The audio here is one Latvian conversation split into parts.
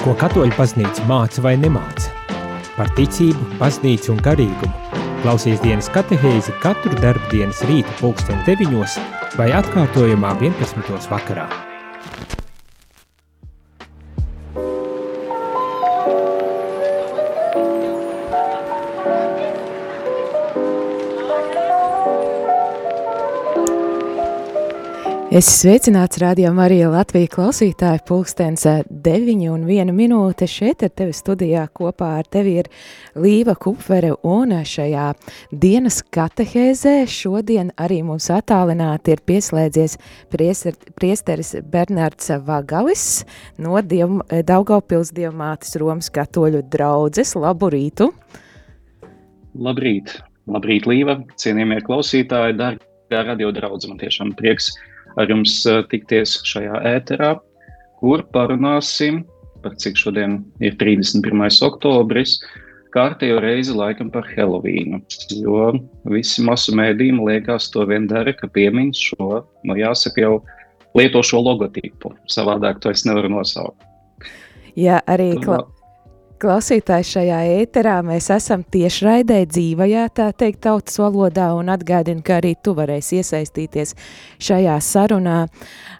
Ko katoļu baznīca māca vai nemāca? Par ticību, baznīcu un garīgumu. Klausies dienas katehēzi katru darbdienas rītu pulksteni deviņos vai atkārtojumā 11. vakarā. Es sveicināts Radio Marija Latvija klausītāju pulkstens 9 un 1 minūte. Šeit ar tevi studijā kopā ar tevi ir Līva Kupfere un šajā dienas katehēzē šodien arī mums attālināti ir pieslēdzies priester, priesteris Bernards Vagalis no Diev, Daugavpils Dievmātes Romas katoļu draudzes. Labu rītu! Labrīt! Labrīt, Līva! Cienījamie klausītāji, dārgā radio draudze, man tiešām prieks ar jums eh, tikties šajā ēterā, kur parunāsim par cik šodien ir 31. oktobris, kārtējo reizi laikam par Helovīnu. Jo visi masu mēdījumi liekas to vien dara, ka piemin šo, nu jāsaka jau lieto šo logotipu. Savādāk to es nevaru nosaukt. Jā, arī kla Klausītāji šajā ēterā mēs esam tiešraidē dzīvajā, tā teikt, tautas valodā un atgādinu, ka arī tu varēsi iesaistīties šajā sarunā.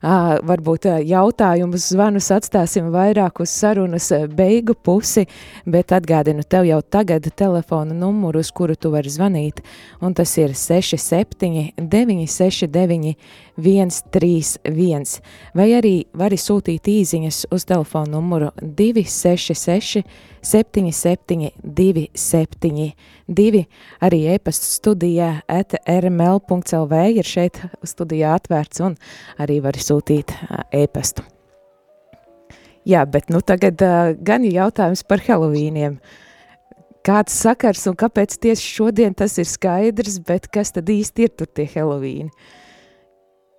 À, varbūt jautājumus, zvanus atstāsim vairāk uz sarunas beigu pusi, bet atgādinu tev jau tagad telefona numuru, uz kuru tu vari zvanīt, un tas ir 67 969 131, vai arī vari sūtīt īziņas uz telefonu numuru 266 77 272, arī e-pasta studijā at rml.lv ir šeit studijā atvērts un arī var sūtīt e-pastu. Jā, bet nu tagad uh, gan jautājums par Helovīniem. Kāds sakars un kāpēc tieši šodien tas ir skaidrs, bet kas tad īsti ir tur tie Helovīni?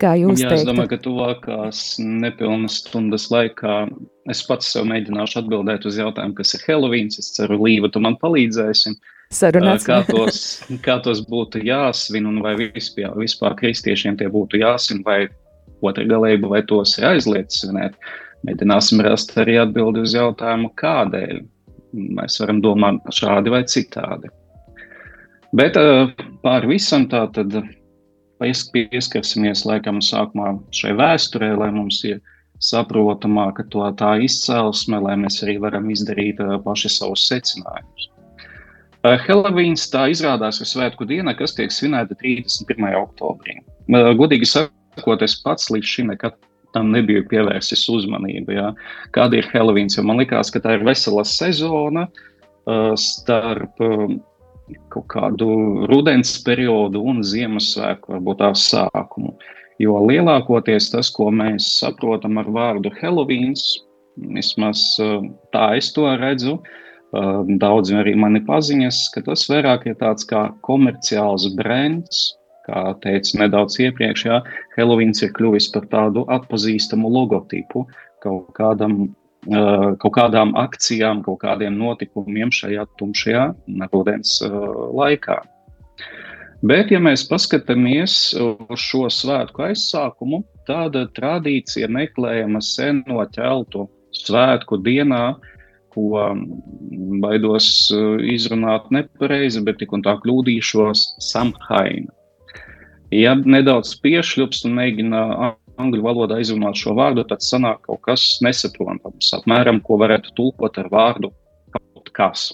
Kā jūs Jā, teiktu? es domāju, ka tuvākās nepilnas stundas laikā es pats sev mēģināšu atbildēt uz jautājumu, kas ir Helovīns. Es ceru, Līva, tu man palīdzēsi. Sarunāts. Kā tos, kā tos būtu jāsvin un vai vispār, vispār kristiešiem tie būtu jāsvin vai otra galība, vai tos ir aizliegts svinēt. Mēģināsim rast arī atbildi uz jautājumu, kādēļ. Mēs varam domāt šādi vai citādi. Bet pār visam tā tad pieskarsimies laikam sākumā šai vēsturē, lai mums ir saprotamāka to tā izcelsme, lai mēs arī varam izdarīt paši savus secinājumus. Helovīns tā izrādās ir svētku diena, kas tiek svinēta 31. oktobrī. Godīgi sakot, es pats līdz šim nekad tam nebiju pievērsis uzmanību. Ja? Kāda ir Helovīns? Man liekas, ka tā ir vesela sezona starp kaut kādu rudens periodu un Ziemassvētku, varbūt tās sākumu. Jo lielākoties tas, ko mēs saprotam ar vārdu Helovīns, vismaz eh, tā es to redzu, eh, daudzi arī mani paziņas, ka tas vairāk ir tāds kā komerciāls brands, kā teicu nedaudz iepriekš, jā, Helovīns ir kļuvis par tādu atpazīstamu logotipu kaut kādam kaut kādām akcijām, kaut kādiem notikumiem šajā tumšajā rudens laikā. Bet, ja mēs paskatāmies uz šo svētku aizsākumu, tāda tradīcija meklējama seno ķeltu svētku dienā, ko baidos izrunāt nepareizi, bet tik un tā kļūdīšos Samhaina. Ja nedaudz piešļups un mēģina angļu valodā izrunāt šo vārdu, tad sanāk kaut kas nesaprotams, apmēram, ko varētu tulkot ar vārdu kaut kas.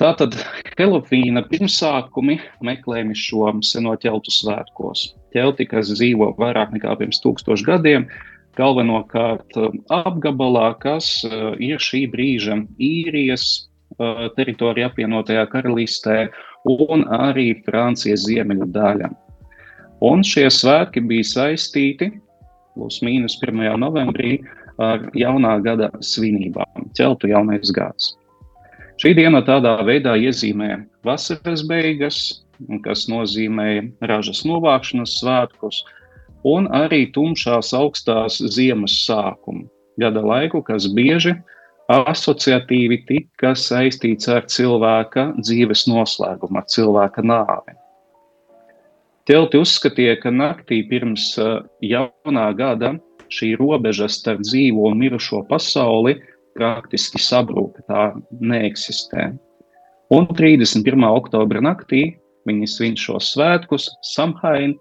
Tātad Helovīna pirmsākumi meklējami šo seno ķeltu svētkos. Ķelti, kas dzīvo vairāk nekā pirms tūkstošu gadiem, galvenokārt uh, apgabalā, kas uh, ir šī brīža īrijas uh, teritorija apvienotajā karalistē un arī Francijas ziemeļu daļa. Un šie svētki bija saistīti plus mīnus 1. novembrī ar jaunā gada svinībām, ķeltu jaunais gads. Šī diena tādā veidā iezīmē vasaras beigas, kas nozīmē ražas novākšanas svētkus, un arī tumšās augstās ziemas sākumu, gada laiku, kas bieži asociatīvi tika saistīts ar cilvēka dzīves noslēgumu, ar cilvēka nāvi. Telti uzskatīja, ka naktī pirms jaunā gada šī robeža starp dzīvo un mirušo pasauli praktiski sabrūk, tā neeksistē. Un 31. oktobra naktī viņi svin šos svētkus, Samhain,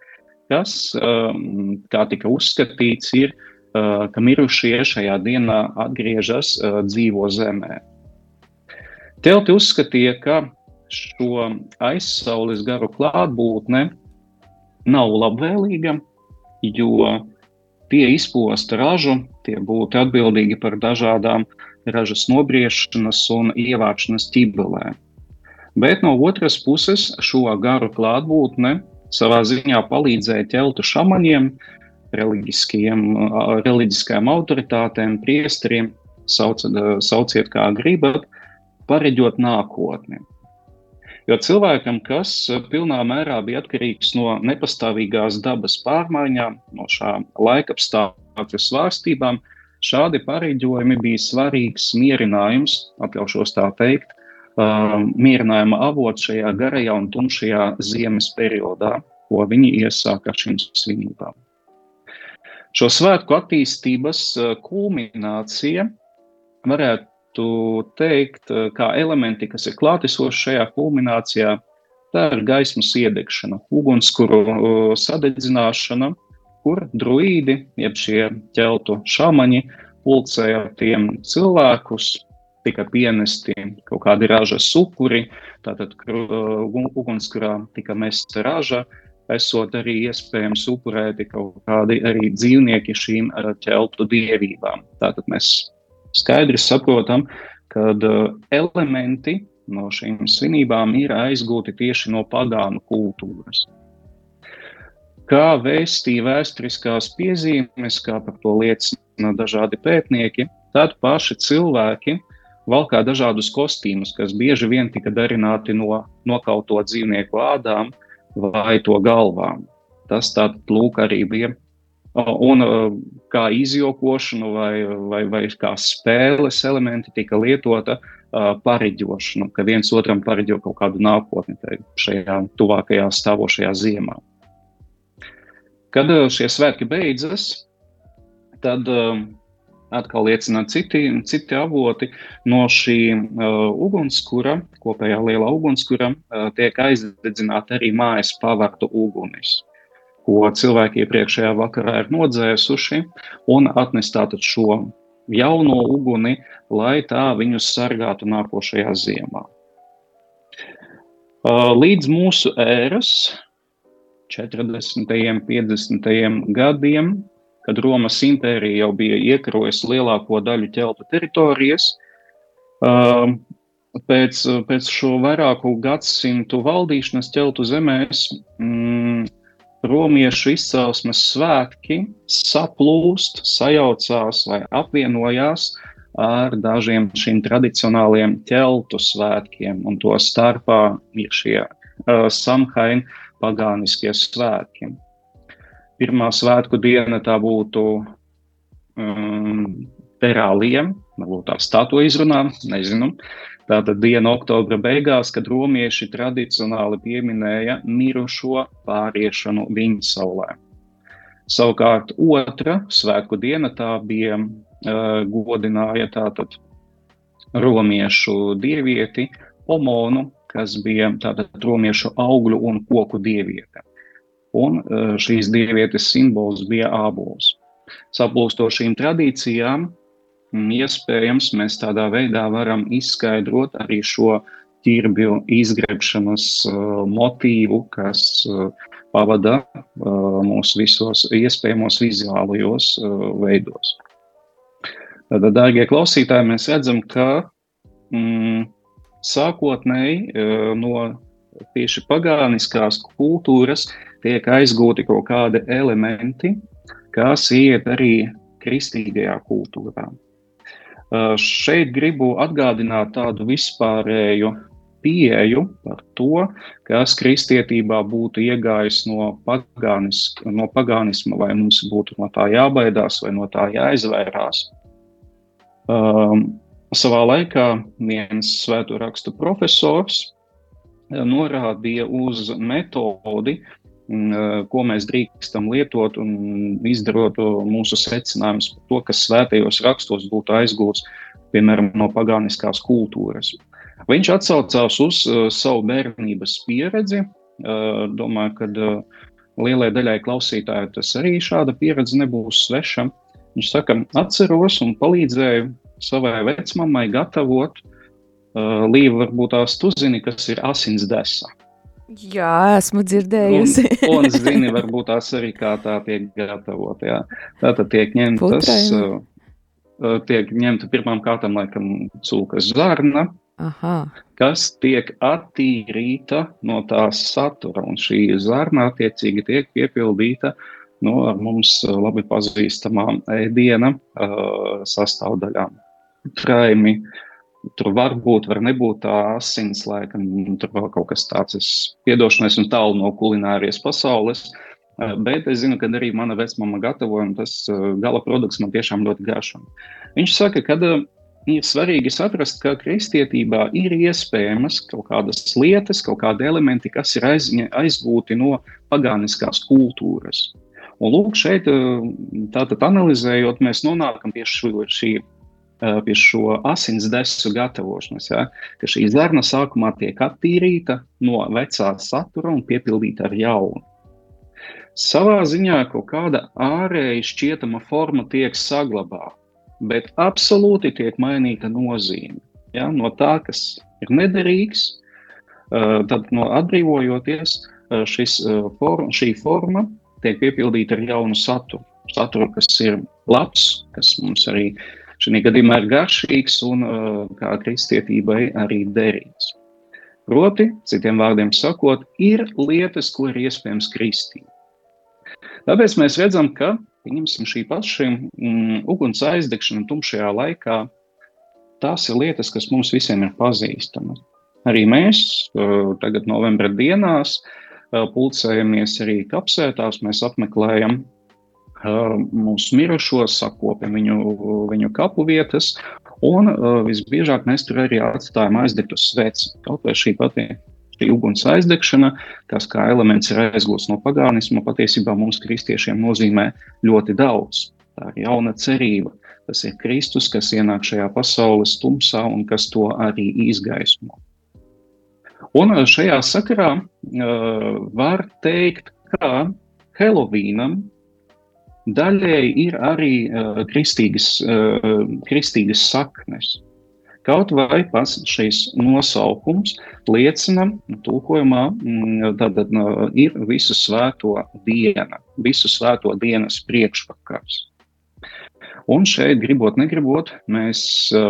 kas, um, kā tika uzskatīts, ir, uh, ka mirušie šajā dienā atgriežas dzīvo zemē. Telti uzskatīja, ka šo aizsaules garu klātbūtne nav labvēlīga, jo tie izposta ražu, tie būtu atbildīgi par dažādām ražas nobriešanas un ievākšanas ķibelēm. Bet no otras puses, šo garu klātbūtne savā ziņā palīdzēja ķeltu šamaņiem, reliģiskajām autoritātēm, priesteriem, sauc, sauciet kā gribat, pareģot nākotni. Jo cilvēkam, kas eh, pilnā mērā bija atkarīgs no nepastāvīgās dabas pārmaiņām, no šām laikapstākļu svārstībām, šādi pareģojumi bija svarīgs mierinājums, atļaušos tā teikt, uh, mierinājuma avots šajā garajā un tumšajā ziemas periodā, ko viņi iesāka ar šīm svinībām. Šo svētku attīstības eh, kulminācija varētu varētu teikt, eh, kā elementi, kas ir klātesoši šajā kulminācijā, tā ir gaismas iedegšana, ugunskura eh, sadedzināšana, kur druīdi, jeb šie ķeltu šāmaņi, pulcēja tiem cilvēkus, tika pienesti kaut kādi ražas upuri, tātad eh, ugunskurā tika mesta raža, esot arī iespējams upurēti kaut kādi arī dzīvnieki šīm ķeltu dievībām. Tātad mēs skaidri saprotam, ka uh, elementi no šīm svinībām ir aizgūti tieši no pagānu kultūras. Kā vēstīja vēsturiskās piezīmes, kā par to liecina dažādi pētnieki, tad paši cilvēki valkā dažādus kostīmus, kas bieži vien tika darināti no nokauto dzīvnieku ādām vai to galvām. Tas tātad lūk arī bija Un kā izjokošana vai, vai, vai kā spēles elementi tika lietota pareģošana, ka viens otram pareģo kaut kādu nākotni šajā tuvākajā stāvošajā ziemā. Kad šie svētki beidzas, tad atkal liecina citi, citi avoti no šī ugunskura, kopējā lielā ugunskura, tiek aizdedzināta arī mājas pavartu ugunis ko cilvēki iepriekšējā vakarā ir nodzēsuši, un atnest tātad šo jauno uguni, lai tā viņus sargātu nākošajā ziemā. Līdz mūsu ēras 40. un 50. gadiem, kad Romas impērija jau bija iekarojusi lielāko daļu ķeltu teritorijas, pēc, pēc šo vairāku gadsimtu valdīšanas ķeltu zemēs, mm, romiešu izcelsmes svētki saplūst, sajaucās vai apvienojās ar dažiem šiem tradicionāliem ķeltu svētkiem, un to starpā ir šie uh, samhaini pagāniskie svētki. Pirmā svētku diena tā būtu um, perāliem, varbūt tā stāto izrunā, nezinu. Tātad diena oktobra beigās, kad romieši tradicionāli pieminēja mirušo pāriešanu viņa saulē. Savukārt otra svētku diena tā bija uh, godināja tātad romiešu dievieti Pomonu, kas bija tātad romiešu augļu un koku dieviete. Un uh, šīs dievietes simbols bija ābols. Saplūstošīm tradīcijām iespējams mēs tādā veidā varam izskaidrot arī šo ķirbju izgrebšanas uh, motīvu, kas uh, pavada uh, mūs visos iespējamos vizuālajos uh, veidos. Tad, dārgie klausītāji, mēs redzam, ka mm, sākotnēji uh, no tieši pagāniskās kultūras tiek aizgūti kaut kādi elementi, kas iet arī kristīgajā kultūrā. Šeit gribu atgādināt tādu vispārēju pieeju par to, kas kristietībā būtu iegājis no, pagānis, no pagānisma, vai mums būtu no tā jābaidās vai no tā jāizvairās. Um, savā laikā viens svēto rakstu profesors norādīja uz metodi, ko mēs drīkstam lietot un izdarot mūsu secinājumus par to, kas svētajos rakstos būtu aizgūts, piemēram, no pagāniskās kultūras. Viņš atsaucās uz savu bērnības pieredzi. Domāju, ka lielai daļai klausītāju tas arī šāda pieredze nebūs sveša. Viņš saka, atceros un palīdzēju savai vecmāmai gatavot uh, līvu, varbūt tās tu zini, kas ir asins desa. Jā, esmu dzirdējusi. un, un zini, varbūt tās arī kā tā tiek gatavot. Jā. Tā tad tiek ņemtas, uh, uh, tiek ņemta pirmām kārtām laikam cūkas zarna, Aha. kas tiek attīrīta no tās satura, un šī zarna attiecīgi tiek piepildīta no nu, mums labi pazīstamām ēdiena uh, sastāvdaļām. Traimi, tur var būt, var nebūt tā asins, laikam, tur vēl kaut kas tāds, es piedošanais un tālu no kulinārijas pasaules, uh, bet es zinu, ka arī mana vecmama gatavoja, un tas uh, gala produkts man tiešām ļoti garšo. Viņš saka, ka uh, ir svarīgi saprast, ka kristietībā ir iespējamas kaut kādas lietas, kaut kādi elementi, kas ir aiz, aizgūti no pagāniskās kultūras. Un lūk, šeit tātad analizējot, mēs nonākam pie šī, pie šo asins desu gatavošanas, ja, ka šī zarna sākumā tiek attīrīta no vecā satura un piepildīta ar jaunu. Savā ziņā kaut kāda ārēji šķietama forma tiek saglabāta bet absolūti tiek mainīta nozīme. Ja? No tā, kas ir nederīgs, tad no atbrīvojoties, šis, form, šī forma tiek piepildīta ar jaunu saturu. Saturu, kas ir labs, kas mums arī šajā gadījumā ir garšīgs un kā kristietībai arī derīgs. Proti, citiem vārdiem sakot, ir lietas, ko ir iespējams kristīt. Tāpēc mēs redzam, ka šī paša mm, uguns aizdegšana tumšajā laikā, tās ir lietas, kas mums visiem ir pazīstamas. Arī mēs tagad novembra dienās pulcējamies arī kapsētās, mēs apmeklējam mūsu mirušos, sakopam viņu, viņu kapu vietas, un visbiežāk mēs tur arī atstājam aizdegtus sveci. Kaut vai šī pati šī uguns aizdegšana, kas kā elements ir aizgūts no pagānisma, patiesībā mums kristiešiem nozīmē ļoti daudz. Tā ir jauna cerība. Tas ir Kristus, kas ienāk šajā pasaules tumsā un kas to arī izgaismo. Un šajā sakarā uh, var teikt, ka Helovīnam daļēji ir arī uh, kristīgas, uh, kristīgas saknes. Kaut vai pats šīs nosaukums liecina, tulkojumā tātad mm, ir visu svēto diena, visu svēto dienas priekšvakars. Un šeit, gribot, negribot, mēs,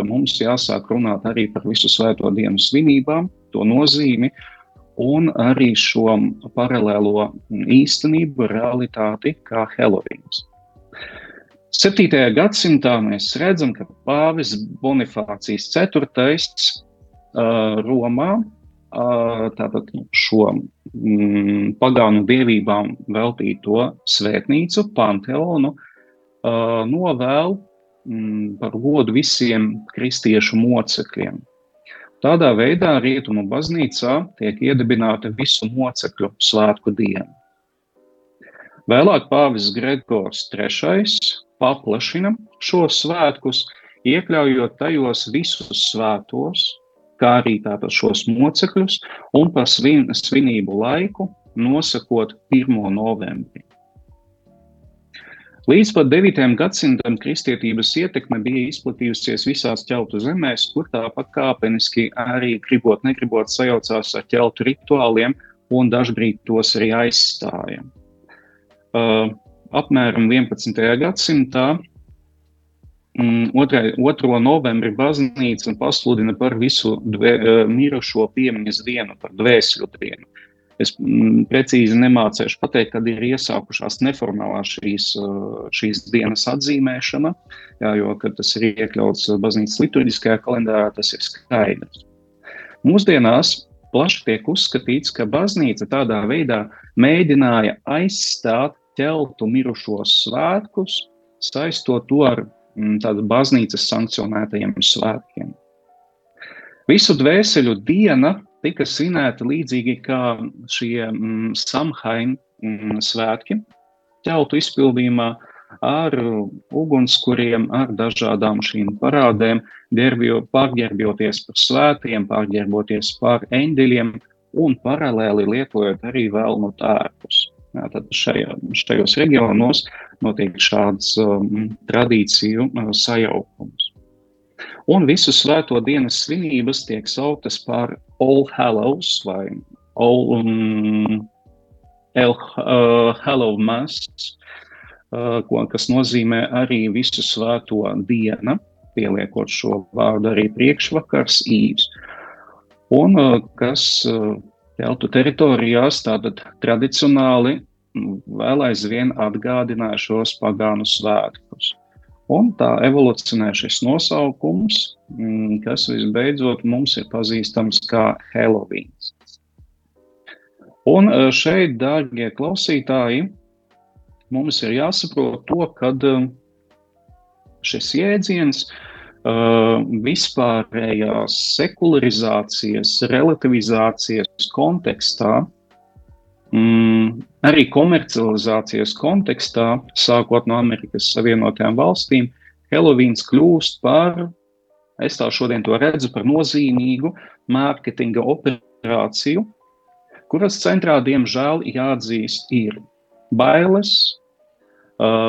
mums jāsāk runāt arī par visu svēto dienu svinībām, to nozīmi un arī šo paralēlo īstenību, realitāti kā Helovīns. 7. gadsimtā mēs redzam, ka Pāvis Bonifācijas IV. Uh, Romā tātad šo mm, pagānu dievībām veltīto svētnīcu, Panteonu, novēl mm, par godu visiem kristiešu mocekļiem. Tādā veidā Rietumu baznīcā tiek iedibināta visu mocekļu svētku diena. Vēlāk Pāvis Gregors III paplašina šos svētkus, iekļaujot tajos visus svētos, kā arī tātad šos mocekļus, un par svin, svinību laiku nosakot 1. novembri. Līdz pat 9. gadsimtam kristietības ietekme bija izplatījusies visās ķeltu zemēs, kur tā pakāpeniski arī gribot, negribot sajaucās ar ķeltu rituāliem un dažbrīd tos arī aizstāja. Uh, apmēram 11. gadsimtā. 2. Mm, novembrī baznīca pasludina par visu dvē, eh, mirušo piemiņas dienu, par dvēsļu dienu. Es mm, precīzi nemācīšu pateikt, kad ir iesākušās neformālā šīs, eh, šīs dienas atzīmēšana, jā, jo, tas ir iekļauts baznīcas liturģiskajā kalendārā, tas ir skaidrs. Mūsdienās plaši tiek uzskatīts, ka baznīca tādā veidā mēģināja aizstāt ķeltu mirušos svētkus, saistot to ar mm, tādu baznīcas sankcionētajiem svētkiem. Visu dvēseļu diena tika svinēta līdzīgi kā šie mm, samhain mm, svētki ķeltu izpildījumā ar ugunskuriem, ar dažādām šīm parādēm, gerbjo, pārģērbjoties par svētiem, pārģērboties par eņģeļiem un paralēli lietojot arī vēlnu tērpus. Jā, tad šajā, šajos reģionos notiek šāds um, tradīciju uh, sajaukums. Un visu svēto dienas svinības tiek sauktas par All Hallows vai All um, El uh, Hallow Mass, uh, ko, kas nozīmē arī visu svēto dienu, pieliekot šo vārdu arī priekšvakars īvs. Un uh, kas uh, Keltu teritorijās tātad tradicionāli vēl aizvien atgādināja šos pagānu svētkus. Un tā evolucionē šis nosaukums, mm, kas visbeidzot mums ir pazīstams kā Halloween. Un e, šeit, dārgie klausītāji, mums ir jāsaprot to, ka e, šis jēdziens Uh, vispārējās sekularizācijas, relativizācijas kontekstā, mm, arī komercializācijas kontekstā, sākot no Amerikas Savienotajām valstīm, Helovīns kļūst par, es tā šodien to redzu, par nozīmīgu mārketinga operāciju, kuras centrā, diemžēl, jāatzīst, ir bailes,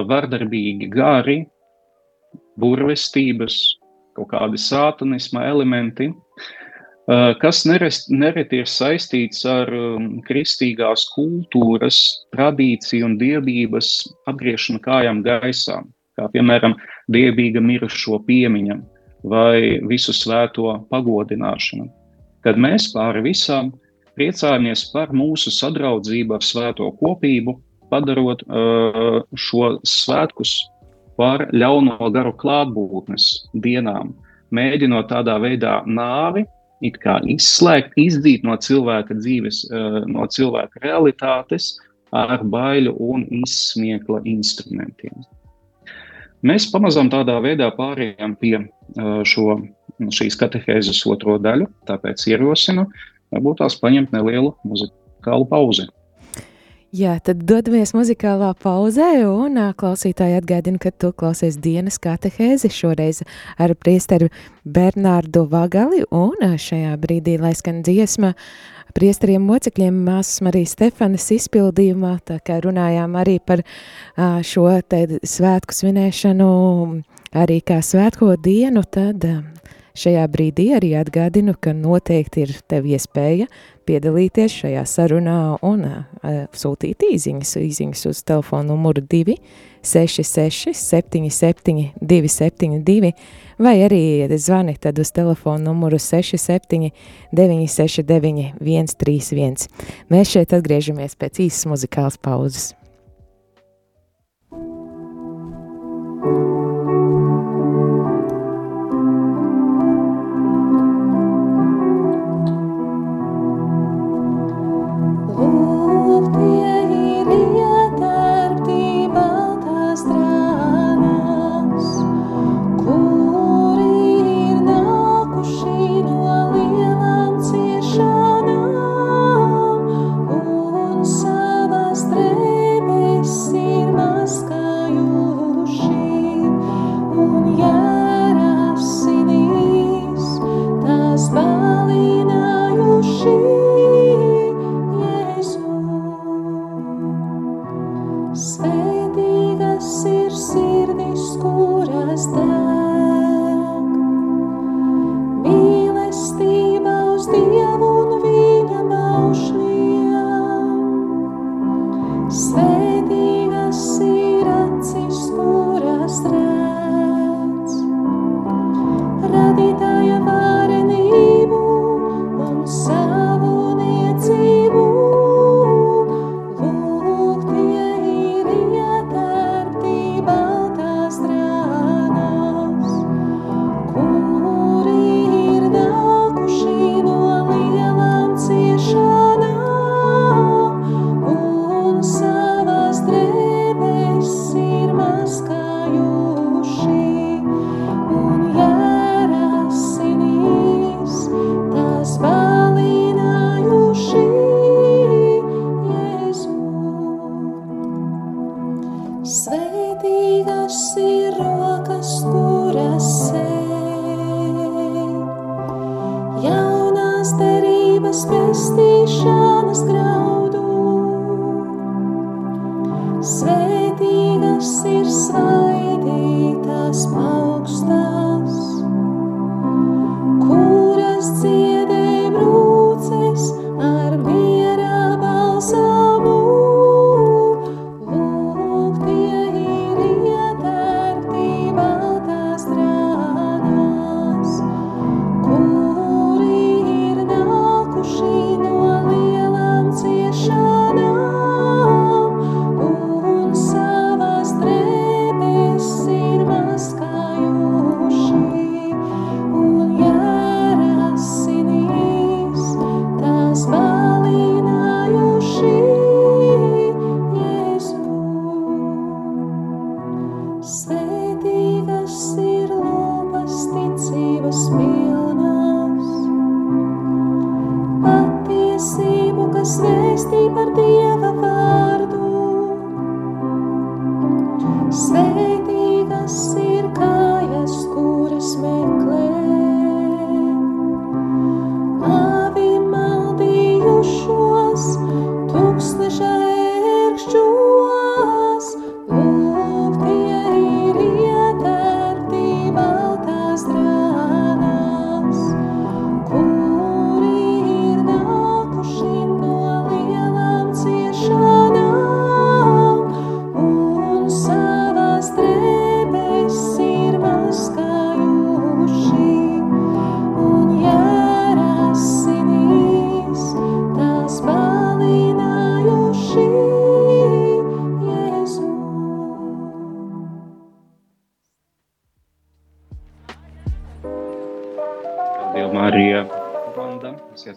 vardarbīgi gari, burvestības, kaut kādi sātanisma elementi, kas nereti ir saistīts ar kristīgās kultūras, tradīciju un dievības apgriešanu kājām gaisā, kā piemēram dievīga mirušo piemiņa vai visu svēto pagodināšana. Kad mēs pāri visām priecājamies par mūsu sadraudzību ar svēto kopību, padarot uh, šo svētkus par ļauno garu klātbūtnes dienām, mēģinot tādā veidā nāvi izslēgt, izdzīt no cilvēka dzīves, eh, no cilvēka realitātes ar baiļu un izsmiekla instrumentiem. Mēs pamazām tādā veidā pārējām pie eh, šo, šīs katehēzes otro daļu, tāpēc ierosinu, varbūt tās paņemt nelielu muzikālu pauzi. Jā, tad dodamies muzikālā pauzē, un klausītāji atgādina, ka tu klausies dienas katehēzi šoreiz ar priesteru Bernārdu Vagali, un šajā brīdī, lai skan dziesma, priesteriem mocekļiem māsas Marijas Stefanas izpildījumā, tā kā runājām arī par šo te svētku svinēšanu, arī kā svētko dienu, tad šajā brīdī arī atgādinu, ka noteikti ir tev iespēja piedalīties šajā sarunā un uh, sūtīt īziņas, īziņas uz telefonu numuru 2 66 77 272 vai arī zvani uz telefonu numuru 67 969 131. Mēs šeit atgriežamies pēc īsas muzikālas pauzes.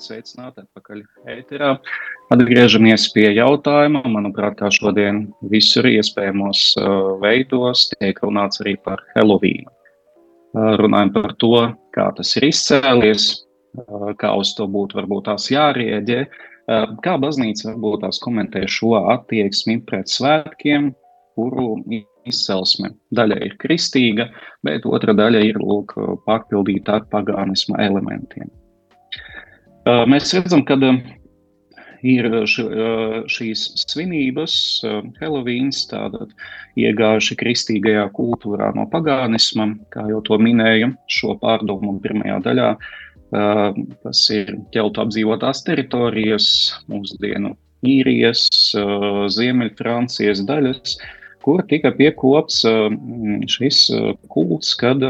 Sveicināti atpakaļ ēterā. Atgriežamies pie jautājuma. Manuprāt, kā šodien visur iespējamos uh, veidos tiek runāts arī par Helovīnu. Uh, runājam par to, kā tas ir izcēlies, uh, kā uz to būtu varbūt tās jārieģē, kā baznīca varbūt tās komentē šo attieksmi pret svētkiem, kuru izcelsme daļa ir kristīga, bet otra daļa ir lūk, pārpildīta ar pagānisma elementiem. Mēs redzam, ka ir šīs svinības, Helovīns, tātad iegājuši kristīgajā kultūrā no pagānisma, kā jau to minēju, šo pārdomu pirmajā daļā. Tas ir ķeltu apdzīvotās teritorijas, mūsdienu īrijas, Ziemeļfrancijas daļas, kur tika piekops šis kults, kad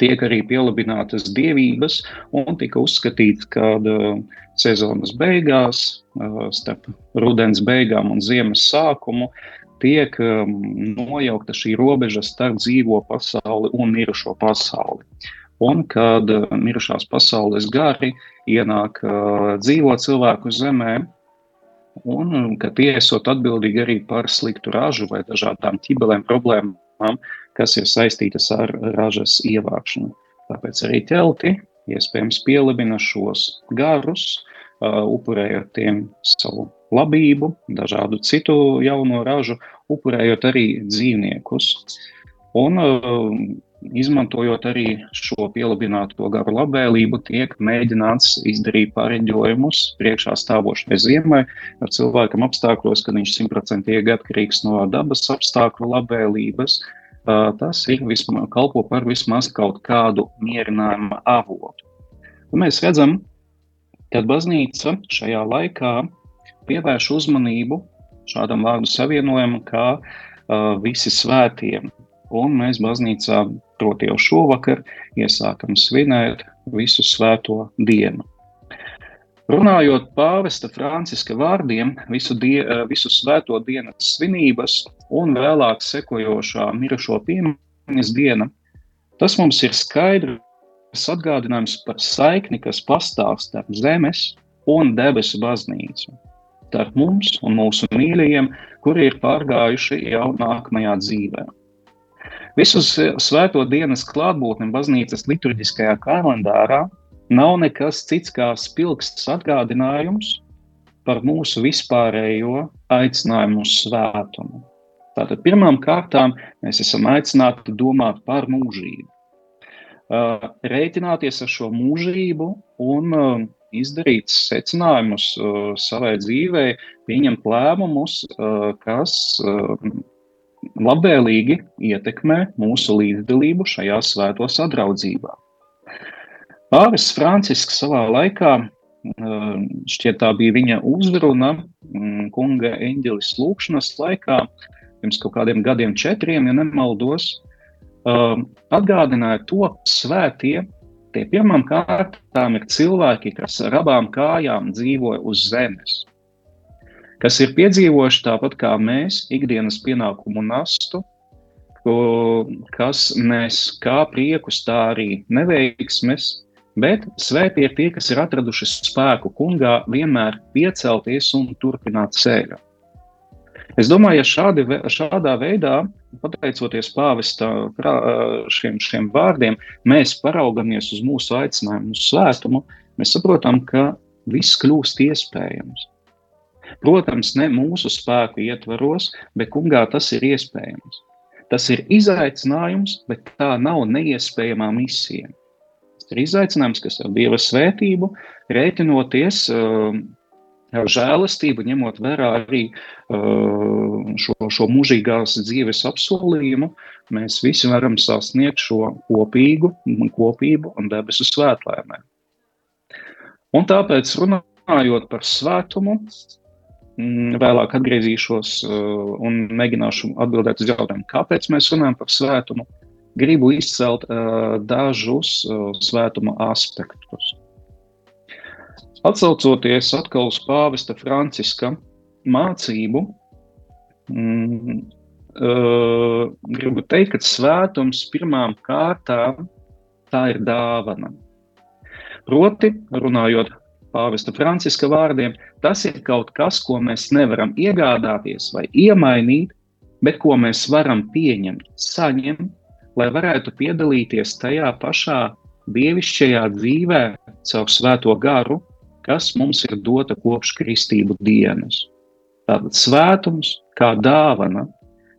tiek arī pielabinātas dievības un tika uzskatīts, ka sezonas beigās, starp rudens beigām un ziemas sākumu, tiek nojaukta šī robeža starp dzīvo pasauli un mirušo pasauli. Un kad mirušās pasaules gari ienāk dzīvo cilvēku zemē, un ka tie esot atbildīgi arī par sliktu ražu vai dažādām ķibelēm problēmām, kas ir saistītas ar ražas ievākšanu. Tāpēc arī ķelti iespējams pielabina šos garus, upurējot tiem savu labību, dažādu citu jauno ražu, upurējot arī dzīvniekus. Un, izmantojot arī šo pielabināto garu labvēlību, tiek mēģināts izdarīt pārēģojumus priekšā stāvošai ziemai, ar cilvēkam apstākļos, kad viņš simtprocentīgi atkarīgs no dabas apstākļu labvēlības, tas ir vismaz, kalpo par vismaz kaut kādu mierinājumu avotu. Un mēs redzam, ka baznīca šajā laikā pievērš uzmanību šādam vārdu savienojumam, kā uh, visi svētie. Un mēs baznīcā, proti, jau šovakar iesākam svinēt visu svēto dienu. Runājot pāvesta Franciska vārdiem, visu, die, eh, visu svēto dienas svinības un vēlāk sekojošā mirušo piemiņas diena, tas mums ir skaidrs atgādinājums par saikni, kas pastāv starp zemes un debesu baznīcu. Starp mums un mūsu mīļajiem, kuri ir pārgājuši jau nākamajā dzīvē. Visus svēto dienas klātbūtni baznīcas liturģiskajā kalendārā nav nekas cits kā spilgts atgādinājums par mūsu vispārējo aicinājumu uz svētumu. Tātad pirmām kārtām mēs esam aicināti domāt par mūžību. Uh, rēķināties ar šo mūžību un uh, izdarīt secinājumus uh, savai dzīvē, pieņemt lēmumus, kas labvēlīgi ietekmē mūsu līdzdalību šajā svēto sadraudzībā. Pāvis Francisks savā laikā, šķiet tā bija viņa uzruna mm, kunga eņģelis lūkšanas laikā, pirms kaut kādiem gadiem četriem, ja nemaldos, atgādināja to, svētie tie pirmām kārtām ir cilvēki, kas ar abām kājām dzīvo uz zemes kas ir piedzīvojuši tāpat kā mēs, ikdienas pienākumu nastu, kas nes kā priekus, tā arī neveiksmes, bet svēti ir tie, kas ir atraduši spēku kungā vienmēr piecelties un turpināt ceļu. Es domāju, ja šādi, šādā veidā, pateicoties pāvesta šiem, šiem vārdiem, mēs paraugamies uz mūsu aicinājumu, uz svētumu, mēs saprotam, ka viss kļūst iespējams. Protams, ne mūsu spēku ietvaros, bet kungā tas ir iespējams. Tas ir izaicinājums, bet tā nav neiespējamā misija. Ir izaicinājums, kas ar Dieva svētību, rēķinoties uh, ar žēlastību, ņemot vērā arī uh, šo, šo mūžīgās dzīves apsolījumu, mēs visi varam sasniegt šo kopīgu kopību un debesu svētlēmēm. Un tāpēc runājot par svētumu, Mm, vēlāk atgriezīšos uh, un mēģināšu atbildēt uz jautājumu, kāpēc mēs runājam par svētumu. Gribu izcelt uh, dažus uh, svētuma aspektus. Atcaucoties atkal uz pāvesta Franciska mācību, mm, uh, gribu teikt, ka svētums pirmām kārtām tā ir dāvana. Proti, runājot pāvesta Franciska vārdiem, tas ir kaut kas, ko mēs nevaram iegādāties vai iemainīt, bet ko mēs varam pieņemt, saņemt, lai varētu piedalīties tajā pašā dievišķajā dzīvē caur svēto garu, kas mums ir dota kopš kristību dienas. Tātad svētums kā dāvana,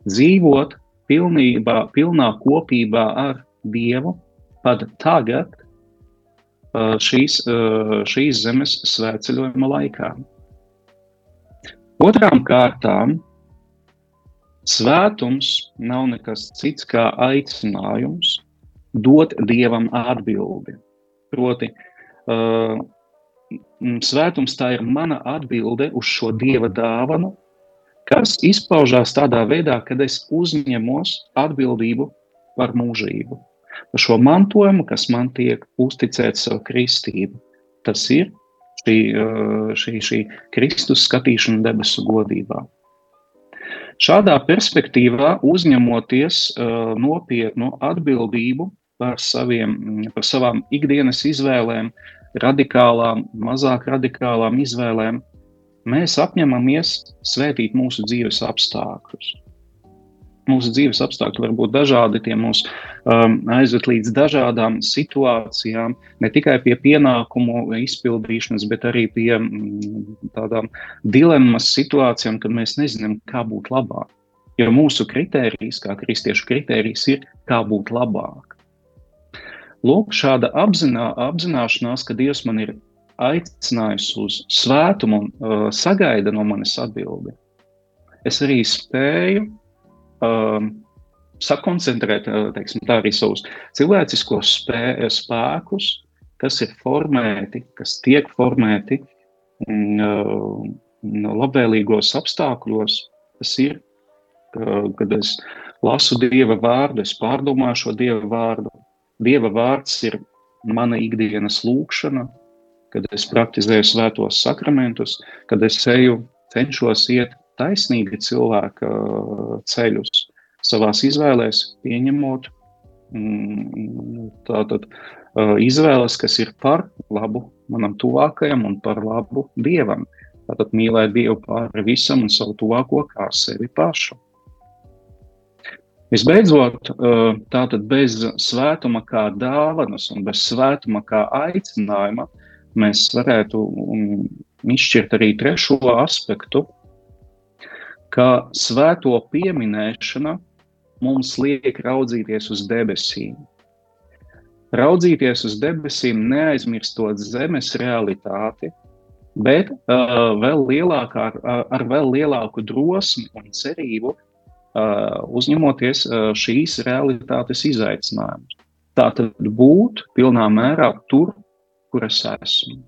dzīvot pilnībā, pilnā kopībā ar Dievu pat tagad, šīs, šīs zemes svētceļojuma laikā. Otrām kārtām, svētums nav nekas cits kā aicinājums dot dievam atbildi. Proti, uh, svētums tā ir mana atbilde uz šo dieva dāvanu, kas izpaužās tādā veidā, kad es uzņemos atbildību par mūžību par šo mantojumu, kas man tiek uzticēts savu kristību. Tas ir šī, šī, šī Kristus skatīšana debesu godībā. Šādā perspektīvā uzņemoties uh, nopietnu atbildību par, saviem, par savām ikdienas izvēlēm, radikālām, mazāk radikālām izvēlēm, mēs apņemamies svētīt mūsu dzīves apstākļus. Mūsu dzīves apstākļi var būt dažādi, tie mūs um, aizved līdz dažādām situācijām, ne tikai pie pienākumu izpildīšanas, bet arī pie mm, tādām dilemmas situācijām, kad mēs nezinām, kā būt labāk. Jo mūsu kritērijs, kā kristiešu kritērijs, ir kā būt labāk. Lūk, šāda apzinā, apzināšanās, ka Dievs man ir aicinājis uz svētumu un uh, sagaida no manis atbildi. Es arī spēju um, sakoncentrēt teiksim, arī savus cilvēciskos spē, spēkus, kas ir formēti, kas tiek formēti um, labvēlīgos apstākļos. Tas ir, kad es lasu Dieva vārdu, es pārdomāju šo Dieva vārdu. Dieva vārds ir mana ikdienas lūkšana, kad es praktizēju svētos sakramentus, kad es eju, cenšos iet taisnīgi cilvēka uh, ceļus savās izvēlēs, pieņemot mm, tātad uh, izvēles, kas ir par labu manam tuvākajam un par labu Dievam. Tātad mīlēt Dievu pāri visam un savu tuvāko kā sevi pašu. Visbeidzot, uh, tātad bez svētuma kā dāvanas un bez svētuma kā aicinājuma, mēs varētu um, izšķirt arī trešo aspektu, ka svēto pieminēšana mums liek raudzīties uz debesīm. raudzīties uz debesīm, neaizmirstot zemes realitāti, bet uh, vēl lielākā, ar, ar vēl lielāku drosmi un cerību uh, uzņemoties uh, šīs realitātes izaicinājumus. Tā tad būt pilnā mērā tur, kur es esmu,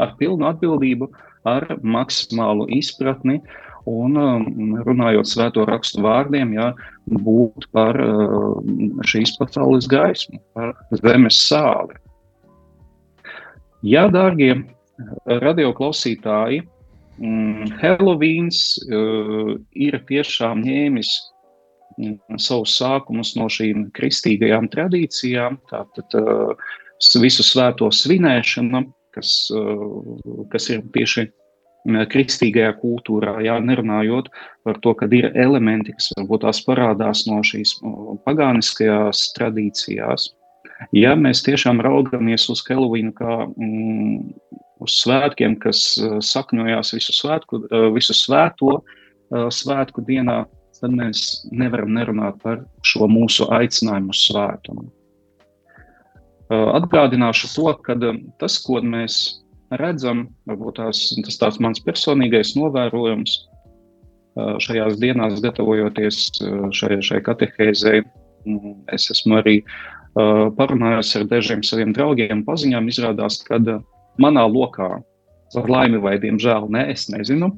ar pilnu atbildību, ar maksimālu izpratni un um, runājot svēto rakstu vārdiem, jā, būt par uh, šīs pasaules gaismu, par zemes sāli. Jā, dārgie radioklausītāji, mm, Helovīns uh, ir tiešām ņēmis mm, savus sākumus no šīm kristīgajām tradīcijām, tātad uh, visu svēto svinēšana, kas, uh, kas ir tieši kristīgajā kultūrā, jā, nerunājot par to, ka ir elementi, kas varbūt tās parādās no šīs pagāniskajās tradīcijās. Ja mēs tiešām raugamies uz Helovīnu kā mm, uz svētkiem, kas sakņojās visu, svētku, visu svēto svētku dienā, tad mēs nevaram nerunāt par šo mūsu aicinājumu uz svētumu. Atgādināšu to, ka tas, ko mēs redzam, varbūt tās, tas tāds mans personīgais novērojums šajās dienās, gatavojoties šai, šai katehēzei. Es esmu arī parunājis ar dažiem saviem draugiem, paziņām. Izrādās, ka manā lokā, ar laimi vai diemžēl, ne, es nezinu,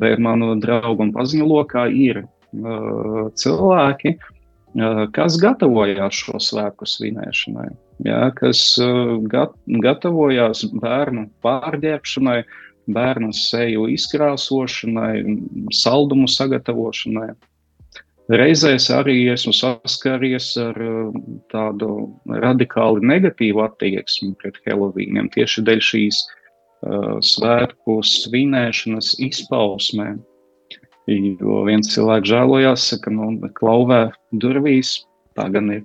bet manu draugu un paziņu lokā ir cilvēki, kas gatavojās šo svētku svinēšanai ja, kas gat, gatavojās bērnu pārģērbšanai, bērnu seju izkrāsošanai, saldumu sagatavošanai. Reizēs arī esmu saskaries ar tādu radikāli negatīvu attieksmi pret Helovīniem tieši dēļ šīs uh, svētku svinēšanas izpausmēm. Jo viens cilvēks žēlojās, ka nu, klauvē durvīs, tā gan ir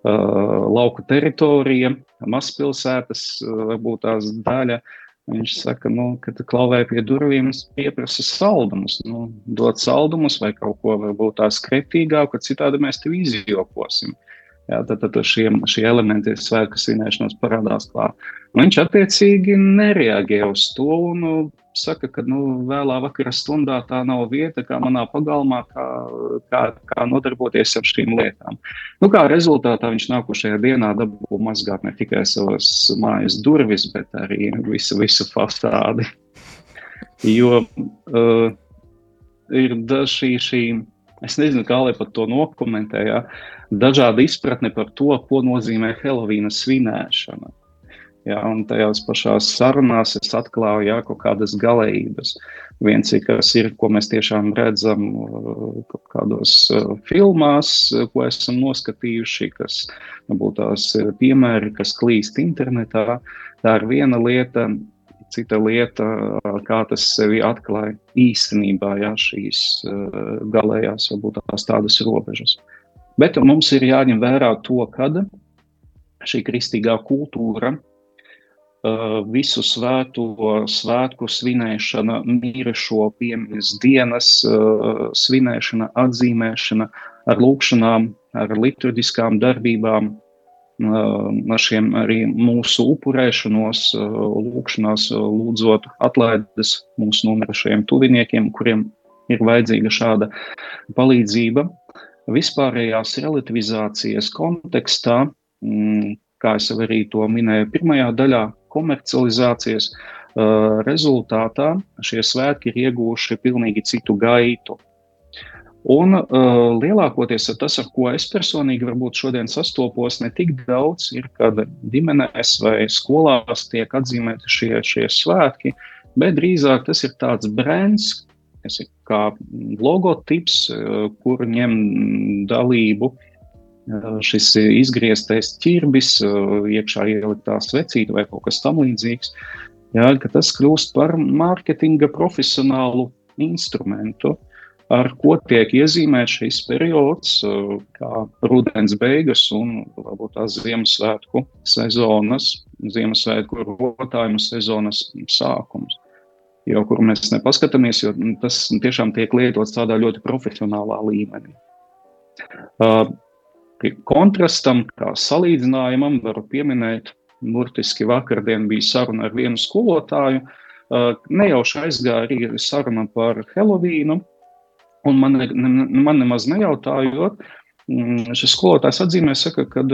Uh, lauku teritorija, mazpilsētas, uh, varbūt tās daļa. Viņš saka, nu, ka klauvē pie durvīm, pieprasa saldumus. Nu, dod saldumus vai kaut ko varbūt tā skretīgāku, citādi mēs tevi izjokosim. Jā, tad, tad šie, šie elementi svētku svinēšanos parādās klāt. Viņš attiecīgi nereaģē uz to un nu, saka, ka nu, vēlā vakara stundā tā nav vieta, kā manā pagalmā, kā, kā, kā nodarboties ar šīm lietām. Nu, kā rezultātā viņš nākošajā dienā dabū mazgāt ne tikai savas mājas durvis, bet arī visu, visu fasādi. Jo uh, ir daži šī, es nezinu, kā lai pat to nokomentē, ja, dažāda izpratne par to, ko nozīmē Helovīna svinēšana. Jā, un tajās pašās sarunās es atklāju jā, kaut kādas galējības. Viens ir, ir, ko mēs tiešām redzam uh, kaut kādos uh, filmās, uh, ko esam noskatījuši, kas būtu tās piemēri, kas klīst internetā. Tā ir viena lieta, cita lieta, kā tas sevi atklāja īstenībā, jā, šīs galējās, varbūt tās tādas robežas. Bet mums ir jāņem vērā to, kad šī kristīgā kultūra visu svēto svētku svinēšana, mīrešo piemiņas dienas svinēšana, atzīmēšana ar lūkšanām, ar liturģiskām darbībām, ar šiem arī mūsu upurēšanos, lūkšanās, lūdzot atlaides mūsu nomirušajiem tuviniekiem, kuriem ir vajadzīga šāda palīdzība. Vispārējās relativizācijas kontekstā, mm, kā es arī to minēju pirmajā daļā, komercializācijas rezultātā šie svētki ir ieguvuši pilnīgi citu gaitu. Un uh, lielākoties tas, ar ko es personīgi varbūt šodien sastopos, ne tik daudz ir, kad ģimenēs vai skolās tiek atzīmēti šie, šie svētki, bet drīzāk tas ir tāds brands, kas ir kā logotips, uh, kur ņem dalību uh, šis izgrieztais ķirbis, iekšā ieliktā svecīta vai kaut kas tamlīdzīgs, jā, tas kļūst par mārketinga profesionālu instrumentu, ar ko tiek iezīmēts šis periods, kā rudens beigas un varbūt tās Ziemassvētku sezonas, Ziemassvētku rotājumu sezonas sākums. Jo, kuru mēs nepaskatāmies, jo tas tiešām tiek lietots tādā ļoti profesionālā līmenī. Uh, kontrastam, kā salīdzinājumam, varu pieminēt, burtiski vakardien bija saruna ar vienu skolotāju. Nejauši aizgāja arī saruna par Helovīnu, un man, man nemaz nejautājot, mm, šis skolotājs atzīmē, saka, ka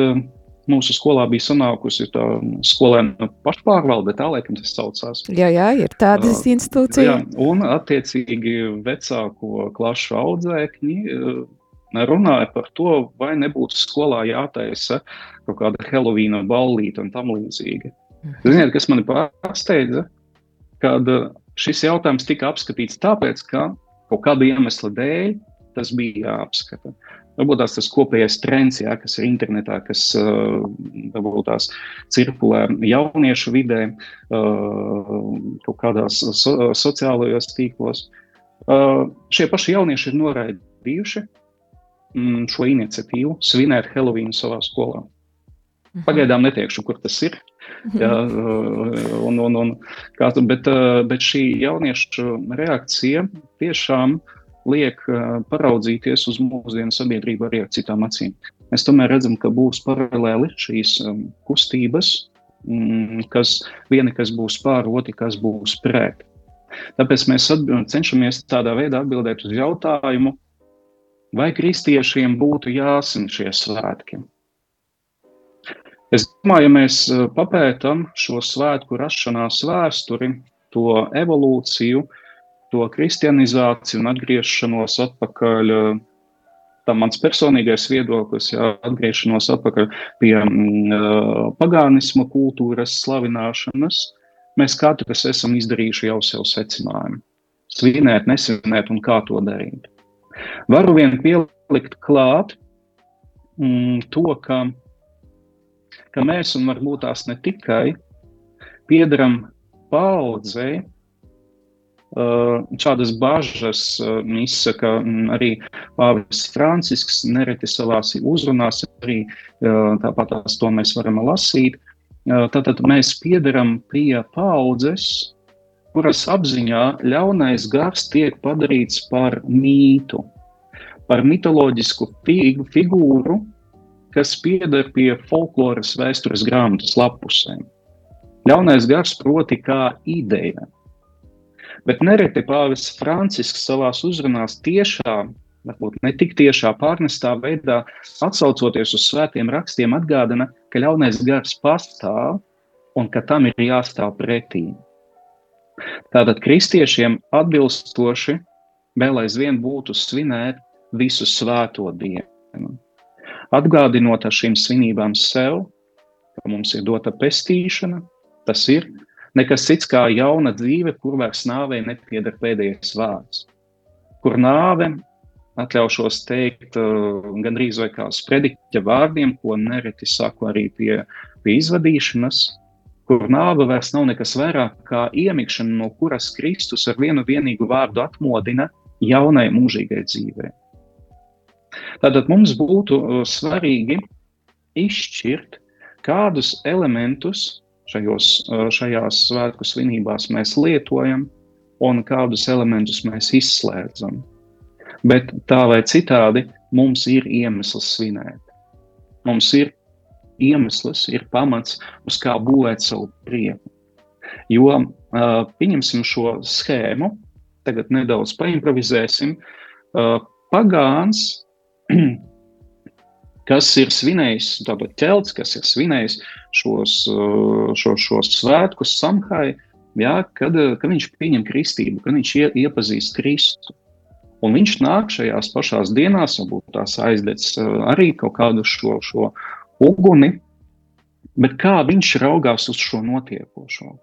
mūsu skolā bija sanākusi tā skolēna pašpārvalde, tā laikam tas saucās. Jā, jā, ir tādas institūcijas. Jā, un attiecīgi vecāko klašu audzēkņi uh, runāja par to, vai nebūtu skolā jātaisa kaut kāda Helovīna ballīte un tam līdzīgi. Mhm. Ziniet, kas mani pārsteidza, kad šis jautājums tika apskatīts tāpēc, ka kaut kāda iemesla dēļ tas bija jāapskata. Varbūt tās tas kopējais trends, jā, kas ir internetā, kas uh, varbūt tās cirkulē jauniešu vidē, uh, kaut kādās so, sociālajos tīklos. Uh, šie paši jaunieši ir noraidījuši mm, šo iniciatīvu svinēt Helovīnu savā skolā. Mhm. Pagaidām neteikšu, kur tas ir. Mhm. Jā, un, un, un, kā, bet, bet šī jauniešu reakcija tiešām liek paraudzīties uz mūsdienu sabiedrību arī ar citām acīm. Mēs tomēr redzam, ka būs paralēli šīs kustības, mm, kas viena, kas būs pār, otri, kas būs pret. Tāpēc mēs cenšamies tādā veidā atbildēt uz jautājumu, vai kristiešiem būtu jāsina šie svētki. Es domāju, ja mēs papētām šo svētku rašanās vēsturi, to evolūciju, uh, to kristianizāciju un atgriešanos atpakaļ. Eh, tā mans personīgais viedoklis, jā, atgriešanos atpakaļ pie uh, pagānisma kultūras slavināšanas, mēs katrs esam izdarījuši jau sev secinājumu. Svinēt, nesvinēt un kā to darīt. Varu vien pielikt klāt mm, to, ka, ka mēs, un varbūt tās ne tikai, piedaram paudzei, Šādas bažas izsaka arī Pāvils Francisks, nereti savās uzrunās, arī tāpat tās to mēs varam lasīt. Tātad mēs piedaram pie paudzes, kuras apziņā ļaunais gars tiek padarīts par mītu, par mitoloģisku figūru, kas pieder pie folkloras vēstures grāmatas lapusēm. Ļaunais gars proti kā ideja, Bet nereti Pāvis Francisks savā uzrunā tiešām, varbūt ne tik tiešā pārnestā veidā, atsaucoties uz svētiem rakstiem, atgādina, ka ļaunais gars pastāv un ka tam ir jāstāv pretī. Tātad kristiešiem atbilstoši vēl aizvien būtu svinēt visu svēto dienu. Atgādinot ar šīm svinībām sev, ka mums ir dota pestīšana, tas ir Nekas cits kā jauna dzīve, kur vairs nāvei nepieder pēdējais vārds. Kur nāve, atļaušos teikt, uh, gandrīz vai kā sprediķa vārdiem, ko nereti saku arī pie, pie izvadīšanas, kur nāve vairs nav nekas vairāk kā iemikšana, no kuras Kristus ar vienu vienīgu vārdu atmodina jaunai mūžīgai dzīvei. Tātad mums būtu uh, svarīgi izšķirt, kādus elementus šajos, šajās svētku svinībās mēs lietojam un kādus elementus mēs izslēdzam. Bet tā vai citādi mums ir iemesls svinēt. Mums ir iemesls, ir pamats, uz kā būvēt savu prieku. Jo pieņemsim šo schēmu, tagad nedaudz paimprovizēsim. Pagāns kas ir svinējis, tāpat ķelts, kas ir svinējis šos, uh, šo, šos svētkus samhai, jā, kad, uh, kad viņš pieņem kristību, kad viņš ie, iepazīst Kristu. Un viņš nāk šajās pašās dienās, varbūt tās aizdedz uh, arī kaut kādu šo, šo uguni, bet kā viņš raugās uz šo notiekošo?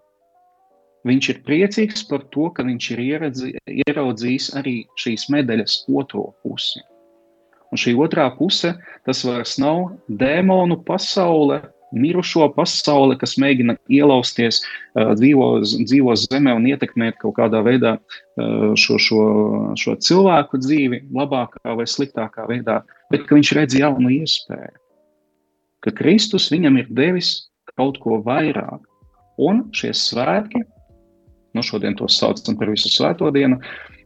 Viņš ir priecīgs par to, ka viņš ir ieredzi, ieraudzījis arī šīs medaļas otro pusi. Un šī otrā puse, tas vairs nav dēmonu pasaule, mirušo pasaule, kas mēģina ielausties dzīvo, dzīvo zemē un ietekmēt kaut kādā veidā šo, šo, šo cilvēku dzīvi, labākā vai sliktākā veidā, bet ka viņš redz jaunu iespēju, ka Kristus viņam ir devis kaut ko vairāk. Un šie svētki, nu šodien to saucam par visu svēto dienu,